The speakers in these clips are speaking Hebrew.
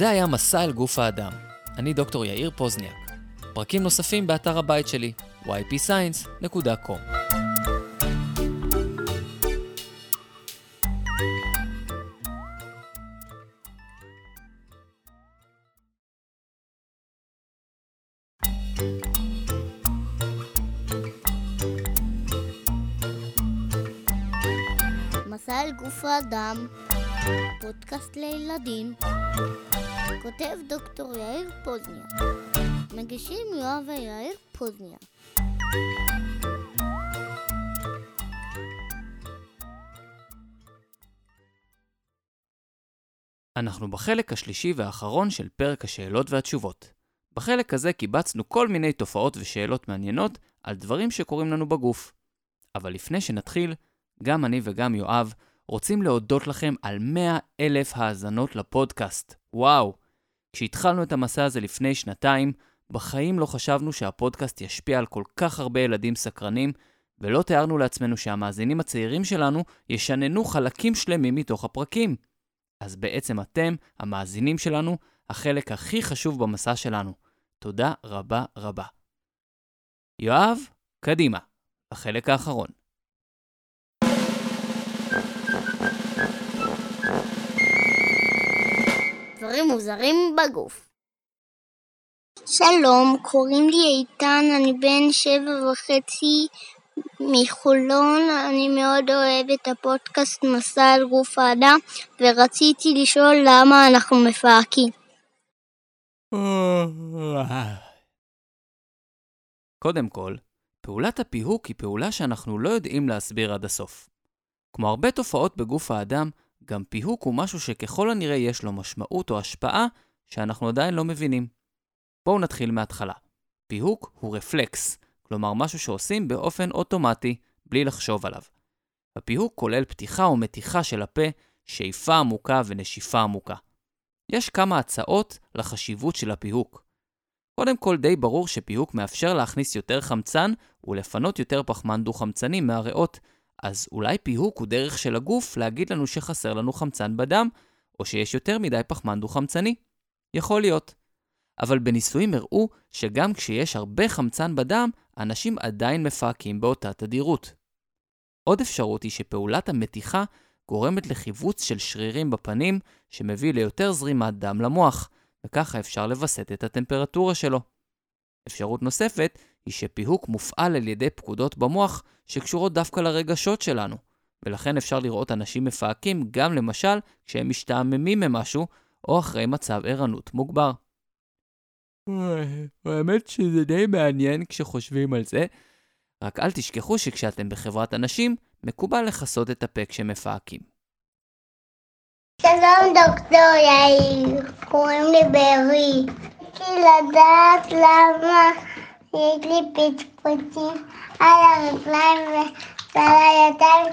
זה היה מסע אל גוף האדם. אני דוקטור יאיר פוזניאק. פרקים נוספים באתר הבית שלי, ypscience.com. מסע אל גוף האדם, פודקאסט לילדים, כותב דוקטור יאיר פוזניה, מגישים יואב ויאיר פוזניה. אנחנו בחלק השלישי והאחרון של פרק השאלות והתשובות. בחלק הזה קיבצנו כל מיני תופעות ושאלות מעניינות על דברים שקורים לנו בגוף. אבל לפני שנתחיל, גם אני וגם יואב רוצים להודות לכם על 100 אלף האזנות לפודקאסט. וואו! כשהתחלנו את המסע הזה לפני שנתיים, בחיים לא חשבנו שהפודקאסט ישפיע על כל כך הרבה ילדים סקרנים, ולא תיארנו לעצמנו שהמאזינים הצעירים שלנו ישננו חלקים שלמים מתוך הפרקים. אז בעצם אתם, המאזינים שלנו, החלק הכי חשוב במסע שלנו. תודה רבה רבה. יואב, קדימה, החלק האחרון. דברים מוזרים בגוף. שלום, קוראים לי איתן, אני בן שבע וחצי מחולון, אני מאוד אוהב את הפודקאסט מסע על גוף האדם, ורציתי לשאול למה אנחנו מפהקים. קודם כל, פעולת הפיהוק היא פעולה שאנחנו לא יודעים להסביר עד הסוף. כמו הרבה תופעות בגוף האדם, גם פיהוק הוא משהו שככל הנראה יש לו משמעות או השפעה שאנחנו עדיין לא מבינים. בואו נתחיל מההתחלה. פיהוק הוא רפלקס, כלומר משהו שעושים באופן אוטומטי, בלי לחשוב עליו. הפיהוק כולל פתיחה או מתיחה של הפה, שאיפה עמוקה ונשיפה עמוקה. יש כמה הצעות לחשיבות של הפיהוק. קודם כל די ברור שפיהוק מאפשר להכניס יותר חמצן ולפנות יותר פחמן דו-חמצני מהריאות, אז אולי פיהוק הוא דרך של הגוף להגיד לנו שחסר לנו חמצן בדם, או שיש יותר מדי פחמן דו-חמצני. יכול להיות. אבל בניסויים הראו שגם כשיש הרבה חמצן בדם, אנשים עדיין מפהקים באותה תדירות. עוד אפשרות היא שפעולת המתיחה גורמת לחיווץ של שרירים בפנים, שמביא ליותר זרימת דם למוח, וככה אפשר לווסת את הטמפרטורה שלו. אפשרות נוספת היא שפיהוק מופעל על ידי פקודות במוח שקשורות דווקא לרגשות שלנו, ולכן אפשר לראות אנשים מפהקים גם למשל כשהם משתעממים ממשהו, או אחרי מצב ערנות מוגבר. האמת שזה די מעניין כשחושבים על זה, רק אל תשכחו שכשאתם בחברת אנשים, מקובל לכסות את הפה כשמפהקים. שלום דוקטור יאיר, קוראים לי בארי. רציתי לדעת למה יש לי פצפוצים על הרגליים ועל הידיים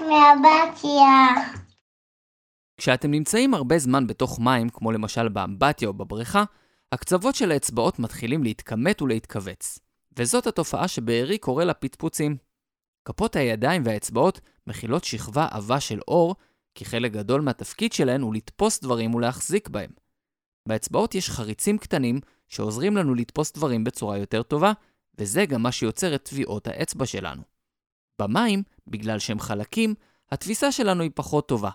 מהבתיה. כשאתם נמצאים הרבה זמן בתוך מים, כמו למשל באמבטיה או בבריכה, הקצוות של האצבעות מתחילים להתכמת ולהתכווץ. וזאת התופעה שבארי קורא לה פטפוצים. כפות הידיים והאצבעות מכילות שכבה עבה של אור, כי חלק גדול מהתפקיד שלהן הוא לתפוס דברים ולהחזיק בהם. באצבעות יש חריצים קטנים שעוזרים לנו לתפוס דברים בצורה יותר טובה, וזה גם מה שיוצר את טביעות האצבע שלנו. במים, בגלל שהם חלקים, התפיסה שלנו היא פחות טובה.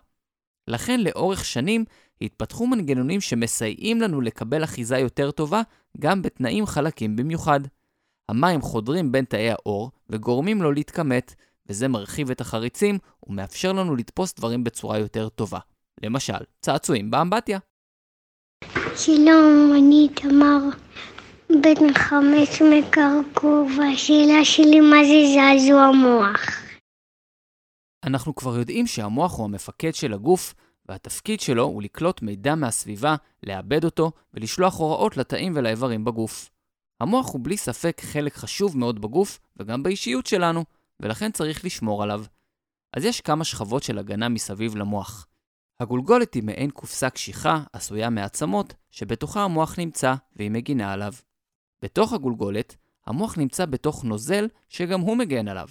לכן לאורך שנים התפתחו מנגנונים שמסייעים לנו לקבל אחיזה יותר טובה גם בתנאים חלקים במיוחד. המים חודרים בין תאי האור וגורמים לו להתכמת, וזה מרחיב את החריצים ומאפשר לנו לתפוס דברים בצורה יותר טובה. למשל, צעצועים באמבטיה. שלום, אני תמר, בן חמש מקרקור, והשאלה שלי מה זה זעזוע מוח. אנחנו כבר יודעים שהמוח הוא המפקד של הגוף, והתפקיד שלו הוא לקלוט מידע מהסביבה, לעבד אותו ולשלוח הוראות לתאים ולאיברים בגוף. המוח הוא בלי ספק חלק חשוב מאוד בגוף וגם באישיות שלנו, ולכן צריך לשמור עליו. אז יש כמה שכבות של הגנה מסביב למוח. הגולגולת היא מעין קופסה קשיחה, עשויה מעצמות, שבתוכה המוח נמצא והיא מגינה עליו. בתוך הגולגולת, המוח נמצא בתוך נוזל שגם הוא מגן עליו.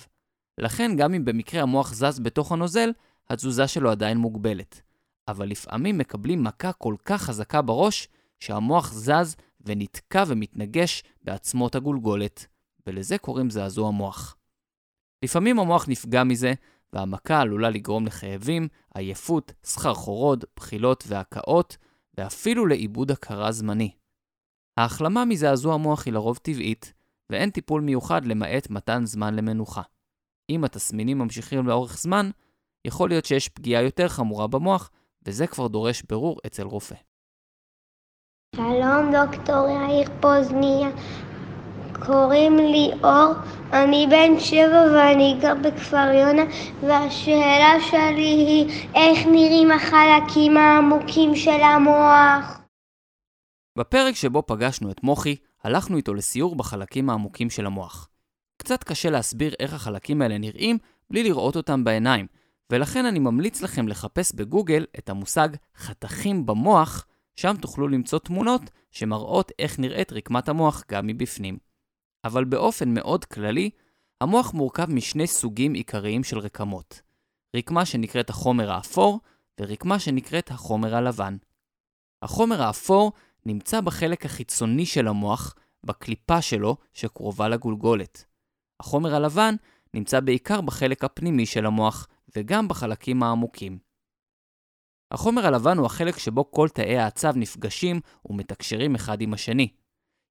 לכן גם אם במקרה המוח זז בתוך הנוזל, התזוזה שלו עדיין מוגבלת. אבל לפעמים מקבלים מכה כל כך חזקה בראש, שהמוח זז ונתקע ומתנגש בעצמות הגולגולת, ולזה קוראים זעזוע מוח. לפעמים המוח נפגע מזה, והמכה עלולה לגרום לכאבים, עייפות, סחרחורות, בחילות והקאות, ואפילו לאיבוד הכרה זמני. ההחלמה מזעזוע מוח היא לרוב טבעית, ואין טיפול מיוחד למעט מתן זמן למנוחה. אם התסמינים ממשיכים לאורך זמן, יכול להיות שיש פגיעה יותר חמורה במוח, וזה כבר דורש ברור אצל רופא. שלום דוקטור יאיר פוזניה, קוראים לי אור, אני בן שבע ואני גר בכפר יונה והשאלה שלי היא איך נראים החלקים העמוקים של המוח? בפרק שבו פגשנו את מוחי, הלכנו איתו לסיור בחלקים העמוקים של המוח. קצת קשה להסביר איך החלקים האלה נראים בלי לראות אותם בעיניים, ולכן אני ממליץ לכם לחפש בגוגל את המושג חתכים במוח, שם תוכלו למצוא תמונות שמראות איך נראית רקמת המוח גם מבפנים. אבל באופן מאוד כללי, המוח מורכב משני סוגים עיקריים של רקמות. רקמה שנקראת החומר האפור, ורקמה שנקראת החומר הלבן. החומר האפור נמצא בחלק החיצוני של המוח, בקליפה שלו שקרובה לגולגולת. החומר הלבן נמצא בעיקר בחלק הפנימי של המוח, וגם בחלקים העמוקים. החומר הלבן הוא החלק שבו כל תאי העצב נפגשים ומתקשרים אחד עם השני.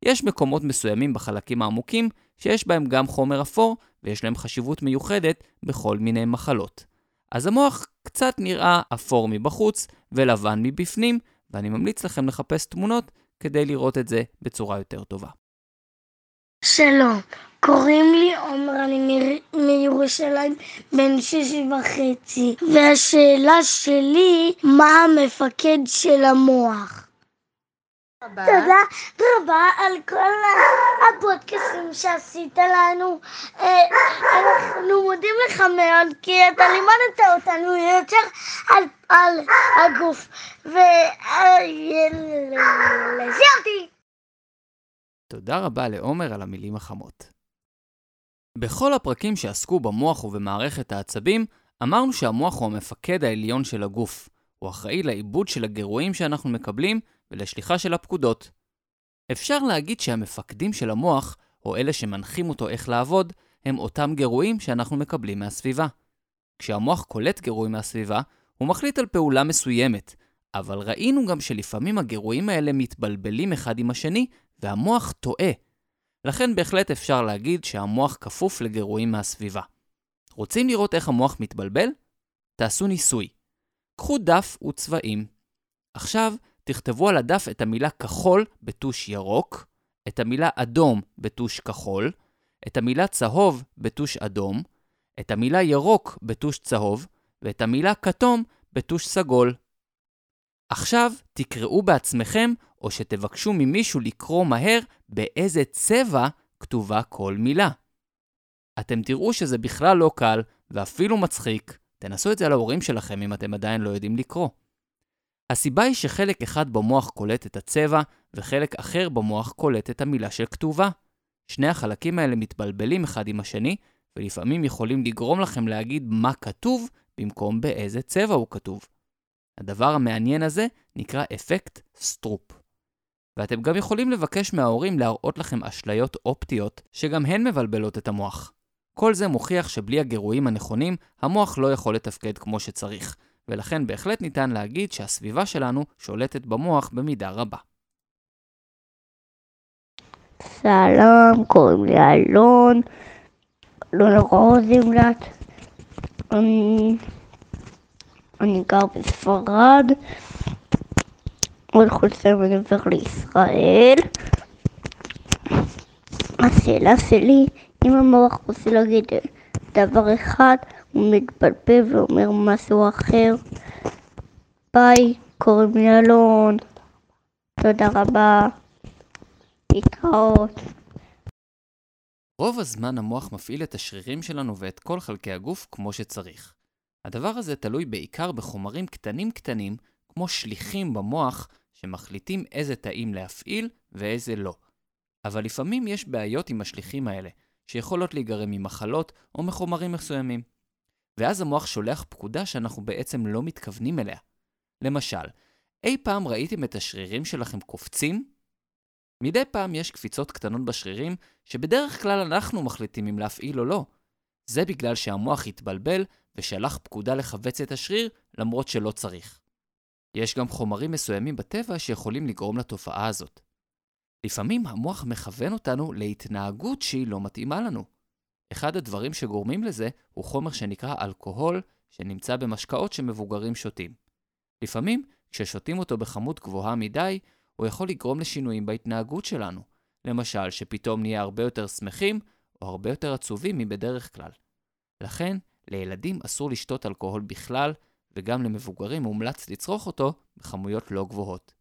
יש מקומות מסוימים בחלקים העמוקים שיש בהם גם חומר אפור ויש להם חשיבות מיוחדת בכל מיני מחלות. אז המוח קצת נראה אפור מבחוץ ולבן מבפנים, ואני ממליץ לכם לחפש תמונות כדי לראות את זה בצורה יותר טובה. שלום, קוראים לי עומר, אני מירושלים, בן שש וחצי, והשאלה שלי, מה המפקד של המוח? תודה רבה על כל הפודקאסים שעשית לנו. אה, אנחנו מודים לך מאוד, כי אתה לימדת אותנו יותר על, על הגוף. וזהו, תודה רבה לעומר על המילים החמות. בכל הפרקים שעסקו במוח ובמערכת העצבים, אמרנו שהמוח הוא המפקד העליון של הגוף. הוא אחראי לעיבוד של הגירויים שאנחנו מקבלים ולשליחה של הפקודות. אפשר להגיד שהמפקדים של המוח, או אלה שמנחים אותו איך לעבוד, הם אותם גירויים שאנחנו מקבלים מהסביבה. כשהמוח קולט גירוי מהסביבה, הוא מחליט על פעולה מסוימת, אבל ראינו גם שלפעמים הגירויים האלה מתבלבלים אחד עם השני, והמוח טועה. לכן בהחלט אפשר להגיד שהמוח כפוף לגירויים מהסביבה. רוצים לראות איך המוח מתבלבל? תעשו ניסוי. קחו דף וצבעים. עכשיו תכתבו על הדף את המילה כחול בטוש ירוק, את המילה אדום בטוש כחול, את המילה צהוב בטוש אדום, את המילה ירוק בטוש צהוב, ואת המילה כתום בטוש סגול. עכשיו תקראו בעצמכם, או שתבקשו ממישהו לקרוא מהר באיזה צבע כתובה כל מילה. אתם תראו שזה בכלל לא קל, ואפילו מצחיק. תנסו את זה על ההורים שלכם אם אתם עדיין לא יודעים לקרוא. הסיבה היא שחלק אחד במוח קולט את הצבע, וחלק אחר במוח קולט את המילה של כתובה. שני החלקים האלה מתבלבלים אחד עם השני, ולפעמים יכולים לגרום לכם להגיד מה כתוב, במקום באיזה צבע הוא כתוב. הדבר המעניין הזה נקרא אפקט סטרופ. ואתם גם יכולים לבקש מההורים להראות לכם אשליות אופטיות, שגם הן מבלבלות את המוח. כל זה מוכיח שבלי הגירויים הנכונים, המוח לא יכול לתפקד כמו שצריך, ולכן בהחלט ניתן להגיד שהסביבה שלנו שולטת במוח במידה רבה. שלום, קוראים לי אלון, אלון רוזנבלט. אני, אני גר בספרד, עוד חוץ אני עובר לישראל. השאלה שלי, אם המוח רוצה להגיד דבר אחד, הוא מתבלבל ואומר משהו אחר. ביי, קוראים לי אלון. תודה רבה. להתראות. רוב הזמן המוח מפעיל את השרירים שלנו ואת כל חלקי הגוף כמו שצריך. הדבר הזה תלוי בעיקר בחומרים קטנים קטנים, כמו שליחים במוח, שמחליטים איזה תאים להפעיל ואיזה לא. אבל לפעמים יש בעיות עם השליחים האלה, שיכולות להיגרם ממחלות או מחומרים מסוימים. ואז המוח שולח פקודה שאנחנו בעצם לא מתכוונים אליה. למשל, אי פעם ראיתם את השרירים שלכם קופצים? מדי פעם יש קפיצות קטנות בשרירים, שבדרך כלל אנחנו מחליטים אם להפעיל או לא. זה בגלל שהמוח התבלבל ושלח פקודה לכווץ את השריר, למרות שלא צריך. יש גם חומרים מסוימים בטבע שיכולים לגרום לתופעה הזאת. לפעמים המוח מכוון אותנו להתנהגות שהיא לא מתאימה לנו. אחד הדברים שגורמים לזה הוא חומר שנקרא אלכוהול, שנמצא במשקאות שמבוגרים שותים. לפעמים, כששותים אותו בכמות גבוהה מדי, הוא יכול לגרום לשינויים בהתנהגות שלנו. למשל, שפתאום נהיה הרבה יותר שמחים, או הרבה יותר עצובים מבדרך כלל. לכן, לילדים אסור לשתות אלכוהול בכלל, וגם למבוגרים מומלץ לצרוך אותו בכמויות לא גבוהות.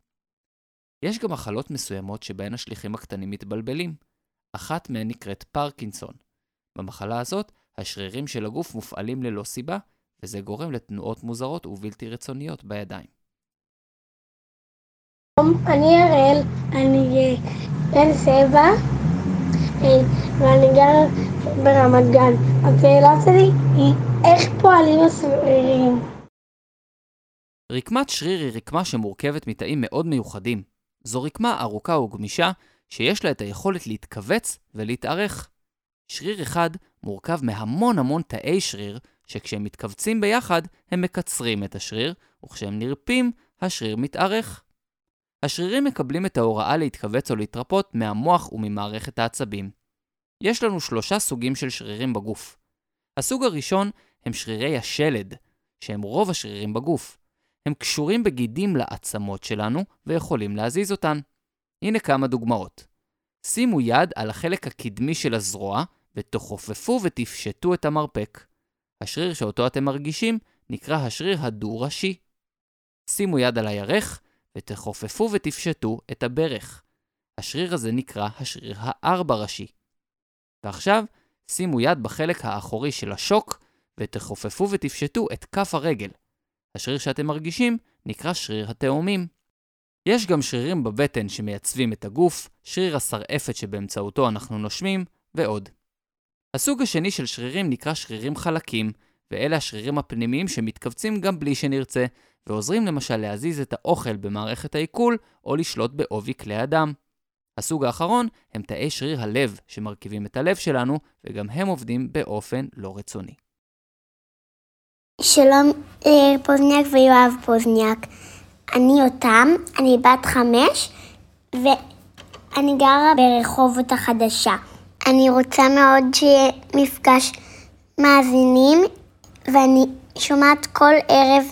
יש גם מחלות מסוימות שבהן השליחים הקטנים מתבלבלים. אחת מהן נקראת פרקינסון. במחלה הזאת, השרירים של הגוף מופעלים ללא סיבה, וזה גורם לתנועות מוזרות ובלתי רצוניות בידיים. אני אראל, אני בן שבע, אה, ואני גר ברמת גן. השאלה שלי היא איך פועלים השרירים? רקמת שריר היא רקמה שמורכבת מתאים מאוד מיוחדים. זו רקמה ארוכה וגמישה, שיש לה את היכולת להתכווץ ולהתארך. שריר אחד מורכב מהמון המון תאי שריר, שכשהם מתכווצים ביחד, הם מקצרים את השריר, וכשהם נרפים, השריר מתארך. השרירים מקבלים את ההוראה להתכווץ או להתרפות מהמוח וממערכת העצבים. יש לנו שלושה סוגים של שרירים בגוף. הסוג הראשון הם שרירי השלד, שהם רוב השרירים בגוף. הם קשורים בגידים לעצמות שלנו ויכולים להזיז אותן. הנה כמה דוגמאות. שימו יד על החלק הקדמי של הזרוע ותכופפו ותפשטו את המרפק. השריר שאותו אתם מרגישים נקרא השריר הדו-ראשי. שימו יד על הירך ותכופפו ותפשטו את הברך. השריר הזה נקרא השריר הארבע-ראשי. ועכשיו, שימו יד בחלק האחורי של השוק ותכופפו ותפשטו את כף הרגל. השריר שאתם מרגישים נקרא שריר התאומים. יש גם שרירים בבטן שמייצבים את הגוף, שריר השרעפת שבאמצעותו אנחנו נושמים, ועוד. הסוג השני של שרירים נקרא שרירים חלקים, ואלה השרירים הפנימיים שמתכווצים גם בלי שנרצה, ועוזרים למשל להזיז את האוכל במערכת העיכול, או לשלוט בעובי כלי הדם. הסוג האחרון הם תאי שריר הלב, שמרכיבים את הלב שלנו, וגם הם עובדים באופן לא רצוני. שלום אה, פוזניאק ויואב פוזניאק. אני אותם, אני בת חמש, ואני גרה ברחובות החדשה. אני רוצה מאוד שיהיה מפגש מאזינים, ואני שומעת כל ערב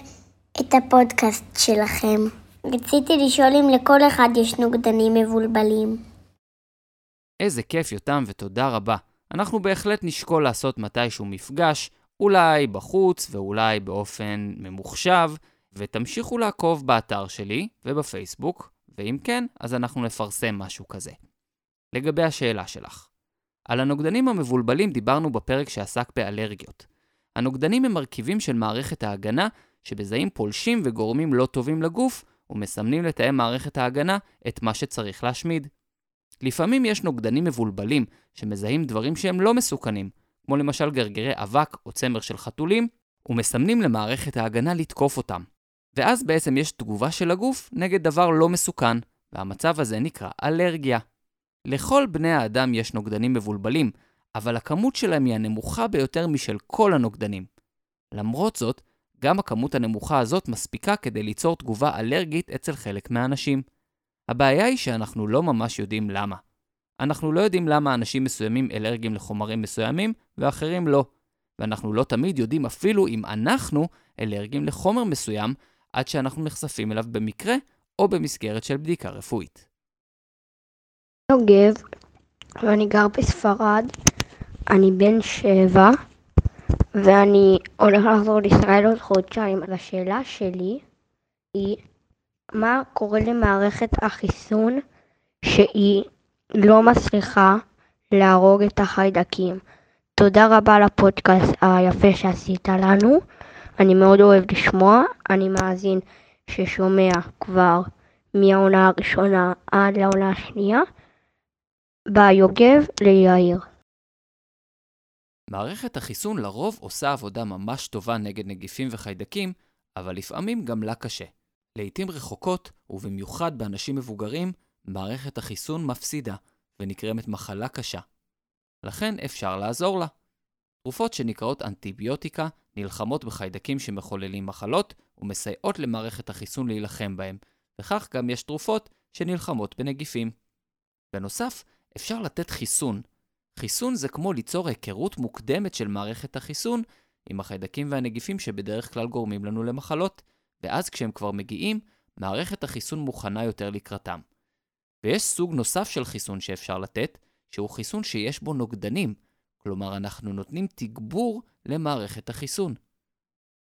את הפודקאסט שלכם. רציתי לשאול אם לכל אחד יש נוגדנים מבולבלים. איזה כיף, יותם, ותודה רבה. אנחנו בהחלט נשקול לעשות מתישהו מפגש, אולי בחוץ ואולי באופן ממוחשב, ותמשיכו לעקוב באתר שלי ובפייסבוק, ואם כן, אז אנחנו נפרסם משהו כזה. לגבי השאלה שלך. על הנוגדנים המבולבלים דיברנו בפרק שעסק באלרגיות. הנוגדנים הם מרכיבים של מערכת ההגנה שבזהים פולשים וגורמים לא טובים לגוף ומסמנים לתאי מערכת ההגנה את מה שצריך להשמיד. לפעמים יש נוגדנים מבולבלים שמזהים דברים שהם לא מסוכנים, כמו למשל גרגרי אבק או צמר של חתולים, ומסמנים למערכת ההגנה לתקוף אותם. ואז בעצם יש תגובה של הגוף נגד דבר לא מסוכן, והמצב הזה נקרא אלרגיה. לכל בני האדם יש נוגדנים מבולבלים, אבל הכמות שלהם היא הנמוכה ביותר משל כל הנוגדנים. למרות זאת, גם הכמות הנמוכה הזאת מספיקה כדי ליצור תגובה אלרגית אצל חלק מהאנשים. הבעיה היא שאנחנו לא ממש יודעים למה. אנחנו לא יודעים למה אנשים מסוימים אלרגיים לחומרים מסוימים ואחרים לא. ואנחנו לא תמיד יודעים אפילו אם אנחנו אלרגיים לחומר מסוים עד שאנחנו נחשפים אליו במקרה או במסגרת של בדיקה רפואית. יוגב, ואני גר בספרד, אני בן שבע, ואני הולך לחזור לישראל עוד חודשיים. אז השאלה שלי היא, מה קורה למערכת החיסון שהיא לא מצליחה להרוג את החיידקים? תודה רבה על הפודקאסט היפה שעשית לנו. אני מאוד אוהב לשמוע, אני מאזין ששומע כבר מהעונה הראשונה עד לעונה השנייה. ביי יוגב ליאיר. מערכת החיסון לרוב עושה עבודה ממש טובה נגד נגיפים וחיידקים, אבל לפעמים גם לה קשה. לעתים רחוקות, ובמיוחד באנשים מבוגרים, מערכת החיסון מפסידה, ונקרמת מחלה קשה. לכן אפשר לעזור לה. תרופות שנקראות אנטיביוטיקה נלחמות בחיידקים שמחוללים מחלות ומסייעות למערכת החיסון להילחם בהם, וכך גם יש תרופות שנלחמות בנגיפים. בנוסף, אפשר לתת חיסון. חיסון זה כמו ליצור היכרות מוקדמת של מערכת החיסון עם החיידקים והנגיפים שבדרך כלל גורמים לנו למחלות, ואז כשהם כבר מגיעים, מערכת החיסון מוכנה יותר לקראתם. ויש סוג נוסף של חיסון שאפשר לתת, שהוא חיסון שיש בו נוגדנים, כלומר אנחנו נותנים תגבור למערכת החיסון.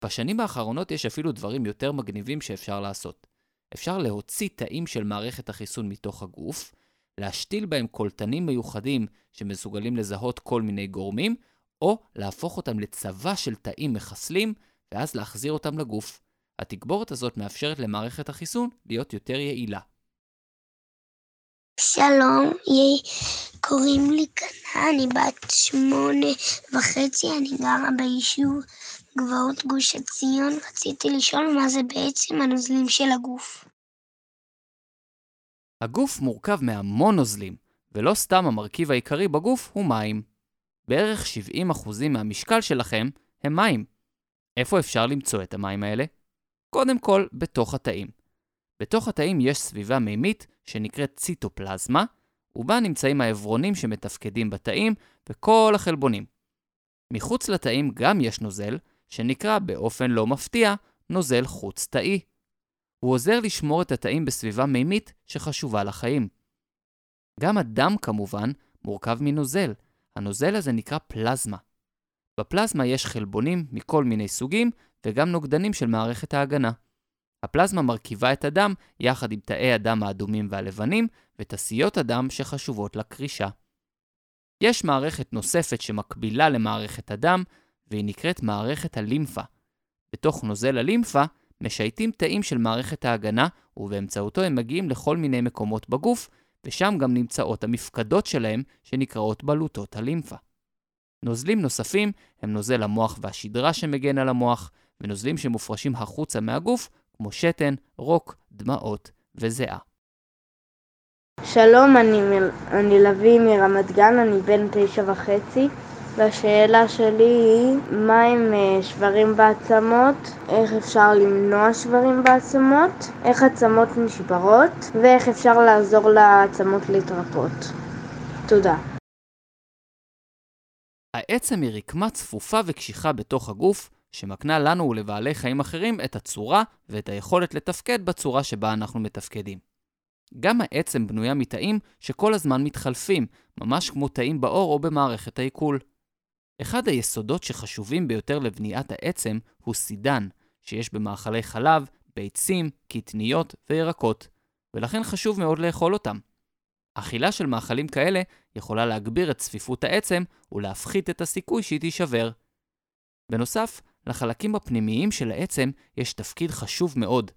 בשנים האחרונות יש אפילו דברים יותר מגניבים שאפשר לעשות. אפשר להוציא תאים של מערכת החיסון מתוך הגוף, להשתיל בהם קולטנים מיוחדים שמסוגלים לזהות כל מיני גורמים, או להפוך אותם לצבא של תאים מחסלים, ואז להחזיר אותם לגוף. התגבורת הזאת מאפשרת למערכת החיסון להיות יותר יעילה. שלום, קוראים לי קנה, אני בת שמונה וחצי, אני גרה ביישוב גבעות גוש עציון. רציתי לשאול מה זה בעצם הנוזלים של הגוף. הגוף מורכב מהמון נוזלים, ולא סתם המרכיב העיקרי בגוף הוא מים. בערך 70% מהמשקל שלכם הם מים. איפה אפשר למצוא את המים האלה? קודם כל, בתוך התאים. בתוך התאים יש סביבה מימית שנקראת ציטופלזמה, ובה נמצאים העברונים שמתפקדים בתאים וכל החלבונים. מחוץ לתאים גם יש נוזל, שנקרא באופן לא מפתיע נוזל חוץ-תאי. הוא עוזר לשמור את התאים בסביבה מימית שחשובה לחיים. גם הדם כמובן מורכב מנוזל, הנוזל הזה נקרא פלזמה. בפלזמה יש חלבונים מכל מיני סוגים וגם נוגדנים של מערכת ההגנה. הפלזמה מרכיבה את הדם יחד עם תאי הדם האדומים והלבנים ותסיות הדם שחשובות לקרישה. יש מערכת נוספת שמקבילה למערכת הדם, והיא נקראת מערכת הלימפה. בתוך נוזל הלימפה משייטים תאים של מערכת ההגנה, ובאמצעותו הם מגיעים לכל מיני מקומות בגוף, ושם גם נמצאות המפקדות שלהם, שנקראות בלוטות הלימפה. נוזלים נוספים הם נוזל המוח והשדרה שמגן על המוח, ונוזלים שמופרשים החוצה מהגוף, כמו שתן, רוק, דמעות וזיעה. שלום, אני, אני לביא מרמת גן, אני בן תשע וחצי, והשאלה שלי היא, מה עם אה, שברים בעצמות, איך אפשר למנוע שברים בעצמות, איך עצמות נשברות, ואיך אפשר לעזור לעצמות להתרפות. תודה. העצם היא רקמה צפופה וקשיחה בתוך הגוף, שמקנה לנו ולבעלי חיים אחרים את הצורה ואת היכולת לתפקד בצורה שבה אנחנו מתפקדים. גם העצם בנויה מתאים שכל הזמן מתחלפים, ממש כמו תאים בעור או במערכת העיכול. אחד היסודות שחשובים ביותר לבניית העצם הוא סידן, שיש במאכלי חלב, ביצים, קטניות וירקות, ולכן חשוב מאוד לאכול אותם. אכילה של מאכלים כאלה יכולה להגביר את צפיפות העצם ולהפחית את הסיכוי שהיא תישבר. בנוסף, לחלקים הפנימיים של העצם יש תפקיד חשוב מאוד.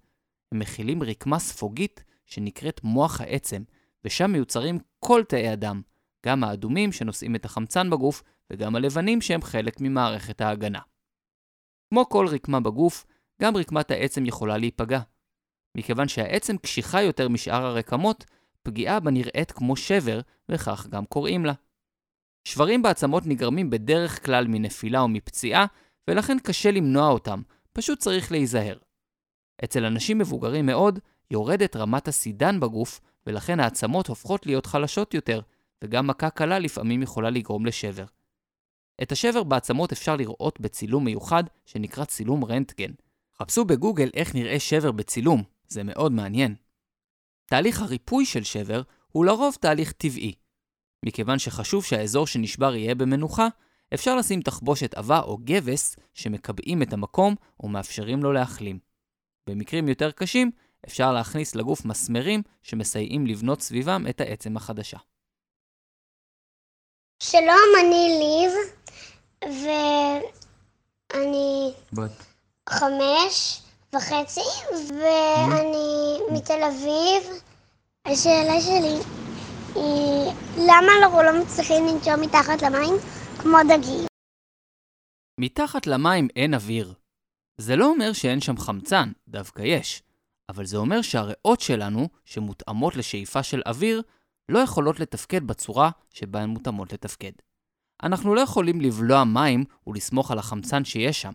הם מכילים רקמה ספוגית שנקראת מוח העצם, ושם מיוצרים כל תאי הדם, גם האדומים שנושאים את החמצן בגוף, וגם הלבנים שהם חלק ממערכת ההגנה. כמו כל רקמה בגוף, גם רקמת העצם יכולה להיפגע. מכיוון שהעצם קשיחה יותר משאר הרקמות, פגיעה בה נראית כמו שבר, וכך גם קוראים לה. שברים בעצמות נגרמים בדרך כלל מנפילה או מפציעה, ולכן קשה למנוע אותם, פשוט צריך להיזהר. אצל אנשים מבוגרים מאוד, יורדת רמת הסידן בגוף, ולכן העצמות הופכות להיות חלשות יותר, וגם מכה קלה לפעמים יכולה לגרום לשבר. את השבר בעצמות אפשר לראות בצילום מיוחד שנקרא צילום רנטגן. חפשו בגוגל איך נראה שבר בצילום, זה מאוד מעניין. תהליך הריפוי של שבר הוא לרוב תהליך טבעי. מכיוון שחשוב שהאזור שנשבר יהיה במנוחה, אפשר לשים תחבושת עבה או גבס שמקבעים את המקום ומאפשרים לו להחלים. במקרים יותר קשים, אפשר להכניס לגוף מסמרים שמסייעים לבנות סביבם את העצם החדשה. שלום, אני ליב, ואני בת חמש וחצי, ואני מתל אביב. השאלה שלי היא, למה אנחנו לא מצליחים לנשום מתחת למים כמו דגים? מתחת למים אין אוויר. זה לא אומר שאין שם חמצן, דווקא יש. אבל זה אומר שהריאות שלנו, שמותאמות לשאיפה של אוויר, לא יכולות לתפקד בצורה שבה הן מותאמות לתפקד. אנחנו לא יכולים לבלוע מים ולסמוך על החמצן שיש שם.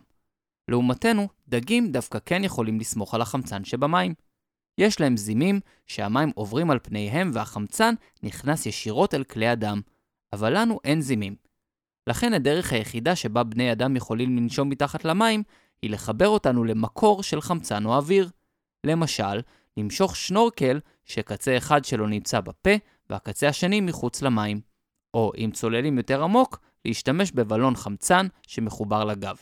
לעומתנו, דגים דווקא כן יכולים לסמוך על החמצן שבמים. יש להם זימים שהמים עוברים על פניהם והחמצן נכנס ישירות אל כלי הדם, אבל לנו אין זימים. לכן הדרך היחידה שבה בני אדם יכולים לנשום מתחת למים, היא לחבר אותנו למקור של חמצן או אוויר. למשל, למשוך שנורקל שקצה אחד שלו נמצא בפה והקצה השני מחוץ למים. או אם צוללים יותר עמוק, להשתמש בבלון חמצן שמחובר לגב.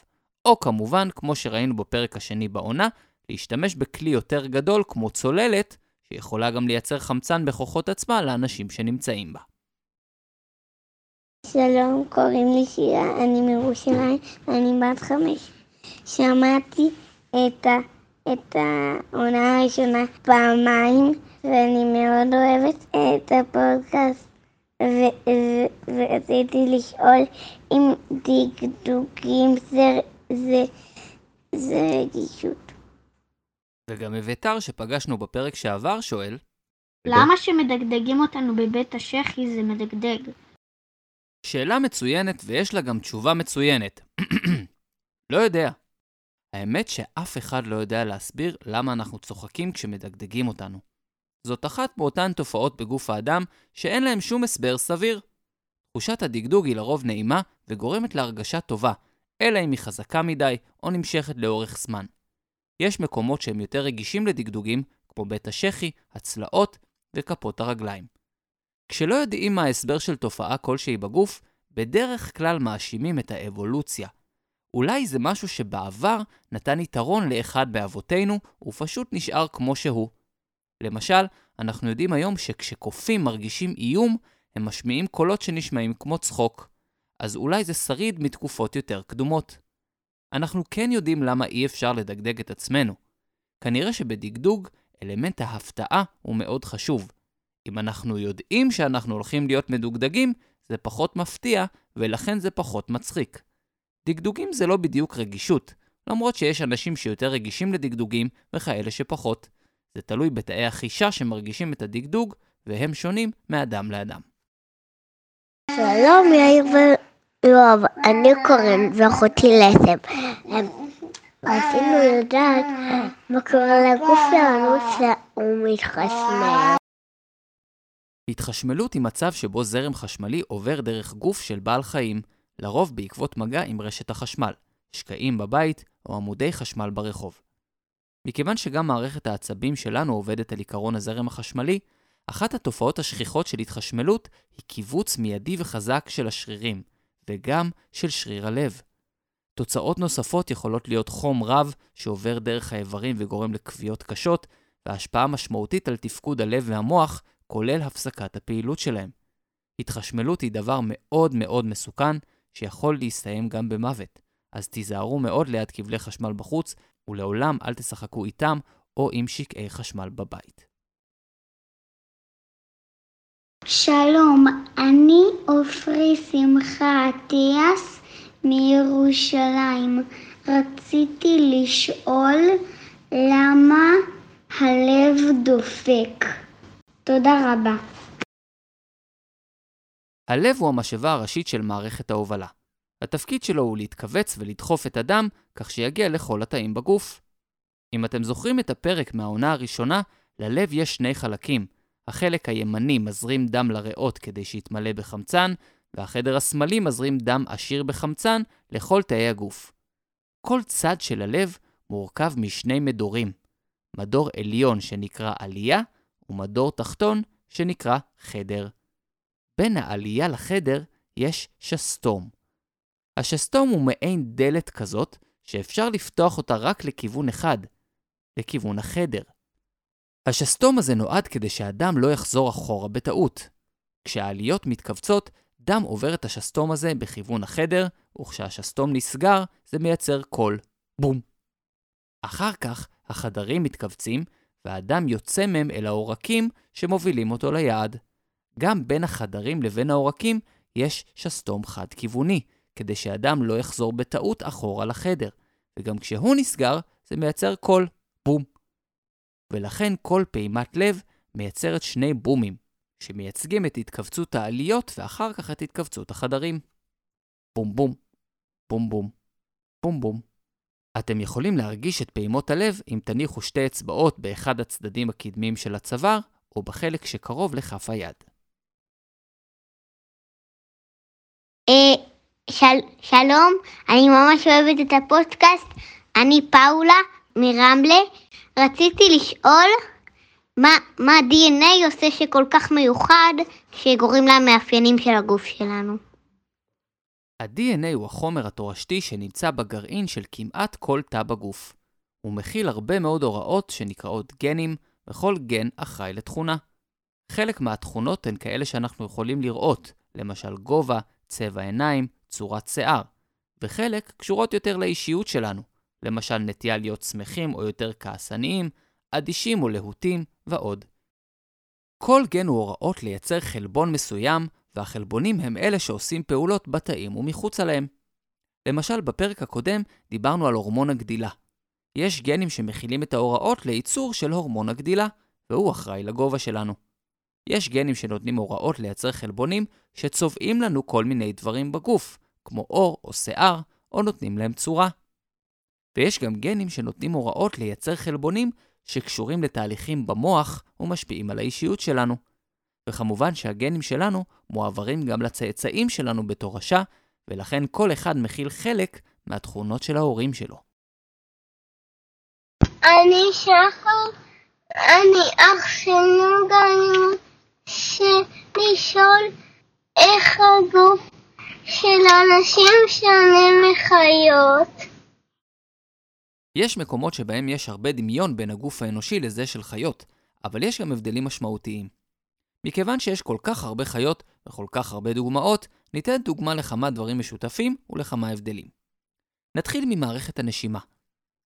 או כמובן, כמו שראינו בפרק השני בעונה, להשתמש בכלי יותר גדול כמו צוללת, שיכולה גם לייצר חמצן בכוחות עצמה לאנשים שנמצאים בה. שלום, קוראים לי שירה, אני מירושלים, אני בת חמש. שמעתי את, ה, את העונה הראשונה פעמיים, ואני מאוד אוהבת את הפודקאסט, ו, ו, ורציתי לשאול אם דקדוקים זה, זה, זה רגישות. וגם אביתר, שפגשנו בפרק שעבר, שואל, למה שמדגדגים אותנו בבית השחי זה מדגדג? שאלה מצוינת ויש לה גם תשובה מצוינת. לא יודע. האמת שאף אחד לא יודע להסביר למה אנחנו צוחקים כשמדגדגים אותנו. זאת אחת מאותן תופעות בגוף האדם שאין להם שום הסבר סביר. תחושת הדגדוג היא לרוב נעימה וגורמת להרגשה טובה, אלא אם היא חזקה מדי או נמשכת לאורך זמן. יש מקומות שהם יותר רגישים לדגדוגים, כמו בית השחי, הצלעות וכפות הרגליים. כשלא יודעים מה ההסבר של תופעה כלשהי בגוף, בדרך כלל מאשימים את האבולוציה. אולי זה משהו שבעבר נתן יתרון לאחד באבותינו, ופשוט נשאר כמו שהוא. למשל, אנחנו יודעים היום שכשקופים מרגישים איום, הם משמיעים קולות שנשמעים כמו צחוק. אז אולי זה שריד מתקופות יותר קדומות. אנחנו כן יודעים למה אי אפשר לדגדג את עצמנו. כנראה שבדגדוג, אלמנט ההפתעה הוא מאוד חשוב. אם אנחנו יודעים שאנחנו הולכים להיות מדוגדגים, זה פחות מפתיע, ולכן זה פחות מצחיק. דגדוגים זה לא בדיוק רגישות, למרות שיש אנשים שיותר רגישים לדגדוגים וכאלה שפחות. זה תלוי בתאי החישה שמרגישים את הדגדוג, והם שונים מאדם לאדם. שלום יאיר ויואב, אני קורן ואחותי לסם. רצינו לדעת מה קורה לגוף שלנו שהוא מתחשמל. התחשמלות היא מצב שבו זרם חשמלי עובר דרך גוף של בעל חיים, לרוב בעקבות מגע עם רשת החשמל, שקעים בבית או עמודי חשמל ברחוב. מכיוון שגם מערכת העצבים שלנו עובדת על עיקרון הזרם החשמלי, אחת התופעות השכיחות של התחשמלות היא קיבוץ מיידי וחזק של השרירים, וגם של שריר הלב. תוצאות נוספות יכולות להיות חום רב שעובר דרך האיברים וגורם לכוויות קשות, והשפעה משמעותית על תפקוד הלב והמוח, כולל הפסקת הפעילות שלהם. התחשמלות היא דבר מאוד מאוד מסוכן, שיכול להסתיים גם במוות, אז תיזהרו מאוד ליד כבלי חשמל בחוץ, ולעולם אל תשחקו איתם או עם שקעי חשמל בבית. שלום, אני עופרי שמחה אטיאס מירושלים. רציתי לשאול למה הלב דופק. תודה רבה. הלב הוא המשאבה הראשית של מערכת ההובלה. התפקיד שלו הוא להתכווץ ולדחוף את הדם כך שיגיע לכל התאים בגוף. אם אתם זוכרים את הפרק מהעונה הראשונה, ללב יש שני חלקים. החלק הימני מזרים דם לריאות כדי שיתמלא בחמצן, והחדר השמאלי מזרים דם עשיר בחמצן לכל תאי הגוף. כל צד של הלב מורכב משני מדורים. מדור עליון שנקרא עלייה, ומדור תחתון שנקרא חדר. בין העלייה לחדר יש שסתום. השסתום הוא מעין דלת כזאת, שאפשר לפתוח אותה רק לכיוון אחד, לכיוון החדר. השסתום הזה נועד כדי שהדם לא יחזור אחורה בטעות. כשהעליות מתכווצות, דם עובר את השסתום הזה בכיוון החדר, וכשהשסתום נסגר, זה מייצר קול בום. אחר כך, החדרים מתכווצים, והדם יוצא מהם אל העורקים שמובילים אותו ליעד. גם בין החדרים לבין העורקים יש שסתום חד-כיווני, כדי שהדם לא יחזור בטעות אחורה לחדר, וגם כשהוא נסגר, זה מייצר קול בום. ולכן כל פעימת לב מייצרת שני בומים, שמייצגים את התכווצות העליות ואחר כך את התכווצות החדרים. בום בום, בום בום, בום בום. אתם יכולים להרגיש את פעימות הלב אם תניחו שתי אצבעות באחד הצדדים הקדמיים של הצוואר, או בחלק שקרוב לכף היד. אה, של, שלום, אני ממש אוהבת את הפודקאסט. אני פאולה מרמלה. רציתי לשאול מה, מה DNA עושה שכל כך מיוחד שגורם למאפיינים של הגוף שלנו. ה-DNA הוא החומר התורשתי שנמצא בגרעין של כמעט כל תא בגוף. הוא מכיל הרבה מאוד הוראות שנקראות גנים, וכל גן אחראי לתכונה. חלק מהתכונות הן כאלה שאנחנו יכולים לראות, למשל גובה, צבע עיניים, צורת שיער, וחלק קשורות יותר לאישיות שלנו, למשל נטייה להיות שמחים או יותר כעסניים, אדישים או להוטים ועוד. כל גן הוא הוראות לייצר חלבון מסוים, והחלבונים הם אלה שעושים פעולות בתאים ומחוצה להם. למשל, בפרק הקודם דיברנו על הורמון הגדילה. יש גנים שמכילים את ההוראות לייצור של הורמון הגדילה, והוא אחראי לגובה שלנו. יש גנים שנותנים הוראות לייצר חלבונים שצובעים לנו כל מיני דברים בגוף, כמו עור או שיער, או נותנים להם צורה. ויש גם גנים שנותנים הוראות לייצר חלבונים שקשורים לתהליכים במוח ומשפיעים על האישיות שלנו. וכמובן שהגנים שלנו מועברים גם לצאצאים שלנו בתורשה, ולכן כל אחד מכיל חלק מהתכונות של ההורים שלו. אני שחר, אני אח של נוגה, אני לשאול איך הגוף של אנשים שונה מחיות. יש מקומות שבהם יש הרבה דמיון בין הגוף האנושי לזה של חיות, אבל יש גם הבדלים משמעותיים. מכיוון שיש כל כך הרבה חיות וכל כך הרבה דוגמאות, ניתן דוגמה לכמה דברים משותפים ולכמה הבדלים. נתחיל ממערכת הנשימה.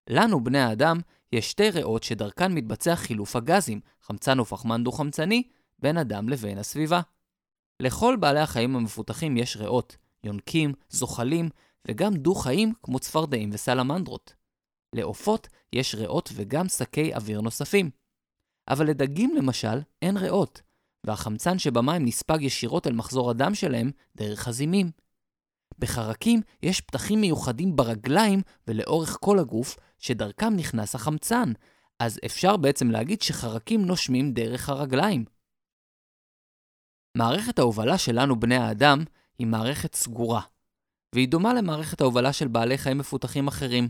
לנו, בני האדם, יש שתי ריאות שדרכן מתבצע חילוף הגזים, חמצן ופחמן דו-חמצני, בין אדם לבין הסביבה. לכל בעלי החיים המפותחים יש ריאות, יונקים, זוחלים, וגם דו-חיים כמו צפרדעים וסלמנדרות. לעופות יש ריאות וגם שקי אוויר נוספים. אבל לדגים למשל אין ריאות, והחמצן שבמים נספג ישירות אל מחזור הדם שלהם דרך הזימים. בחרקים יש פתחים מיוחדים ברגליים ולאורך כל הגוף, שדרכם נכנס החמצן, אז אפשר בעצם להגיד שחרקים נושמים דרך הרגליים. מערכת ההובלה שלנו, בני האדם, היא מערכת סגורה, והיא דומה למערכת ההובלה של בעלי חיים מפותחים אחרים.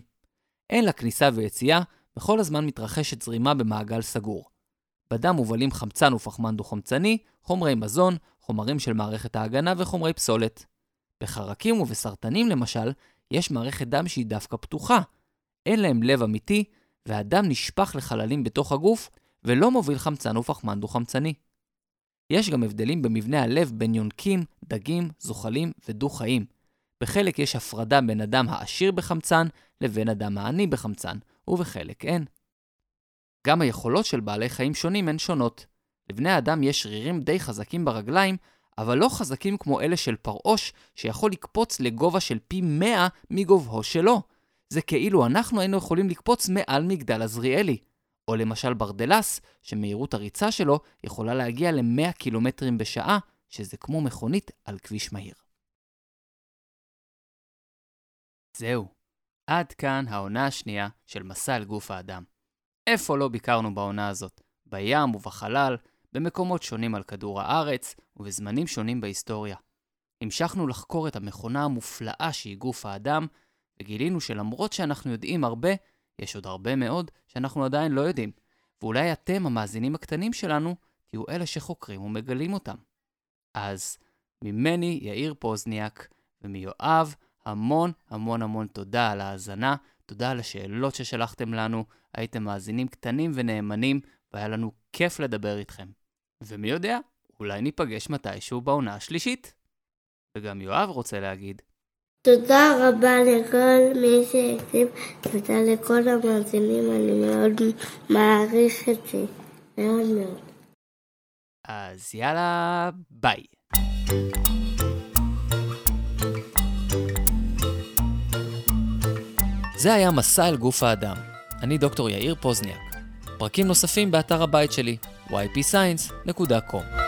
אין לה כניסה ויציאה, וכל הזמן מתרחשת זרימה במעגל סגור. בדם מובלים חמצן ופחמן דו-חמצני, חומרי מזון, חומרים של מערכת ההגנה וחומרי פסולת. בחרקים ובסרטנים למשל, יש מערכת דם שהיא דווקא פתוחה. אין להם לב אמיתי, והדם נשפך לחללים בתוך הגוף, ולא מוביל חמצן ופחמן דו-חמצני. יש גם הבדלים במבנה הלב בין יונקים, דגים, זוחלים ודו-חיים. בחלק יש הפרדה בין אדם העשיר בחמצן לבין אדם העני בחמצן, ובחלק אין. גם היכולות של בעלי חיים שונים הן שונות. לבני האדם יש שרירים די חזקים ברגליים, אבל לא חזקים כמו אלה של פרעוש, שיכול לקפוץ לגובה של פי 100 מגובהו שלו. זה כאילו אנחנו היינו יכולים לקפוץ מעל מגדל עזריאלי. או למשל ברדלס, שמהירות הריצה שלו יכולה להגיע ל-100 קילומטרים בשעה, שזה כמו מכונית על כביש מהיר. זהו, עד כאן העונה השנייה של מסע אל גוף האדם. איפה לא ביקרנו בעונה הזאת? בים ובחלל, במקומות שונים על כדור הארץ ובזמנים שונים בהיסטוריה. המשכנו לחקור את המכונה המופלאה שהיא גוף האדם, וגילינו שלמרות שאנחנו יודעים הרבה, יש עוד הרבה מאוד שאנחנו עדיין לא יודעים, ואולי אתם, המאזינים הקטנים שלנו, תהיו אלה שחוקרים ומגלים אותם. אז ממני, יאיר פוזניאק, ומיואב, המון המון המון תודה על ההאזנה, תודה על השאלות ששלחתם לנו, הייתם מאזינים קטנים ונאמנים, והיה לנו כיף לדבר איתכם. ומי יודע, אולי ניפגש מתישהו בעונה השלישית. וגם יואב רוצה להגיד, תודה רבה לכל מי שהקשיב, תודה לכל המאזינים, אני מאוד מעריך את זה, מאוד מאוד. אז יאללה, ביי. זה היה מסע אל גוף האדם. אני דוקטור יאיר פוזניאק. פרקים נוספים באתר הבית שלי, ypscience.com